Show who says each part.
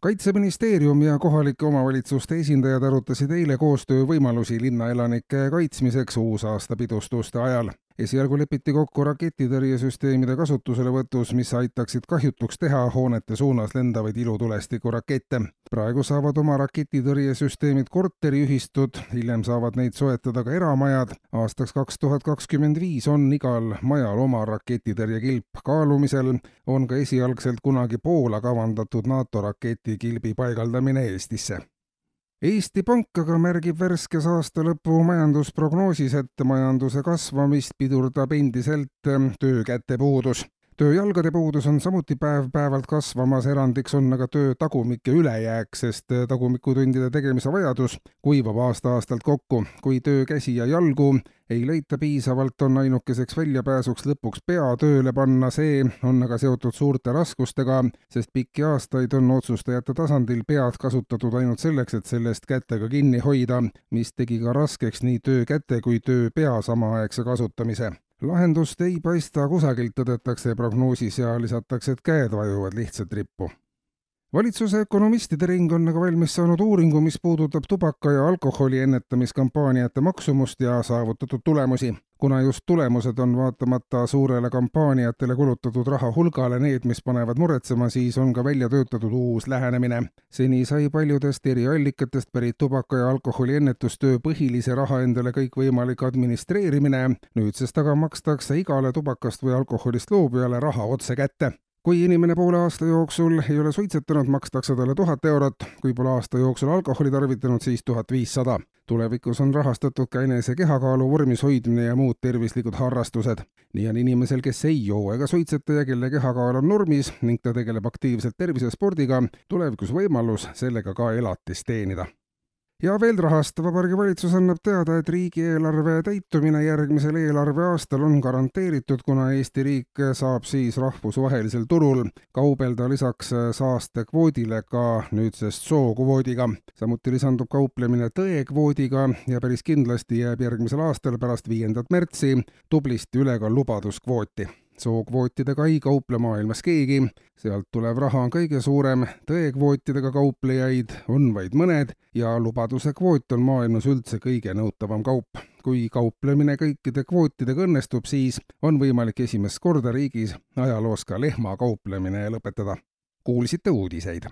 Speaker 1: kaitseministeerium ja kohalike omavalitsuste esindajad arutasid eile koostöövõimalusi linnaelanike kaitsmiseks uusaasta pidustuste ajal esialgu lepiti kokku raketitõrjesüsteemide kasutuselevõtus, mis aitaksid kahjutuks teha hoonete suunas lendavaid ilutulestikurakette. praegu saavad oma raketitõrjesüsteemid korteriühistud, hiljem saavad neid soetada ka eramajad. aastaks kaks tuhat kakskümmend viis on igal majal oma raketitõrjekilp kaalumisel, on ka esialgselt kunagi Poola kavandatud NATO raketikilbi paigaldamine Eestisse Eesti Pank aga märgib värskes aasta lõpu majandusprognoosis, et majanduse kasvamist pidurdab endiselt ähm, töökäte puudus. Tööjalgade puudus on samuti päev-päevalt kasvamas, erandiks on aga töö tagumike ülejääk, sest tagumikutundide tegemise vajadus kuivab aasta-aastalt kokku. kui töökäsi ja jalgu ei leita piisavalt, on ainukeseks väljapääsuks lõpuks pea tööle panna, see on aga seotud suurte raskustega, sest pikki aastaid on otsustajate tasandil pead kasutatud ainult selleks, et sellest kätega kinni hoida, mis tegi ka raskeks nii töökäte kui tööpea samaaegse kasutamise lahendust ei paista kusagilt, tõdetakse prognoosis ja lisatakse, et käed vajuvad lihtsalt rippu valitsuse ökonomistide ring on aga valmis saanud uuringu, mis puudutab tubaka ja alkoholi ennetamiskampaaniate maksumust ja saavutatud tulemusi. Kuna just tulemused on vaatamata suurele kampaaniatele kulutatud raha hulgale need, mis panevad muretsema, siis on ka välja töötatud uus lähenemine. seni sai paljudest eri allikatest pärit tubaka ja alkoholi ennetustöö põhilise raha endale kõikvõimalik administreerimine, nüüdsest aga makstakse igale tubakast või alkoholist loobujale raha otse kätte kui inimene poole aasta jooksul ei ole suitsetanud, makstakse talle tuhat eurot, kui pole aasta jooksul alkoholi tarvitanud, siis tuhat viissada. tulevikus on rahastatud ka enese kehakaalu vormis hoidmine ja muud tervislikud harrastused. nii on inimesel, kes ei joo ega suitseta ja kelle kehakaal on normis ning ta tegeleb aktiivselt tervisespordiga, tulevikus võimalus sellega ka elatist teenida ja veel rahast. Vabariigi Valitsus annab teada, et riigieelarve täitumine järgmisel eelarveaastal on garanteeritud, kuna Eesti riik saab siis rahvusvahelisel turul kaubelda lisaks saastekvoodile ka nüüdsest sookvoodiga. samuti lisandub kauplemine tõekvoodiga ja päris kindlasti jääb järgmisel aastal pärast viiendat märtsi tublisti üle ka lubaduskvooti sookvootidega ei kauple maailmas keegi, sealt tulev raha on kõige suurem, tõekvootidega kauplejaid on vaid mõned ja lubaduse kvoot on maailmas üldse kõige nõutavam kaup. kui kauplemine kõikide kvootidega õnnestub, siis on võimalik esimest korda riigis ajaloos ka lehmakauplemine lõpetada. kuulsite uudiseid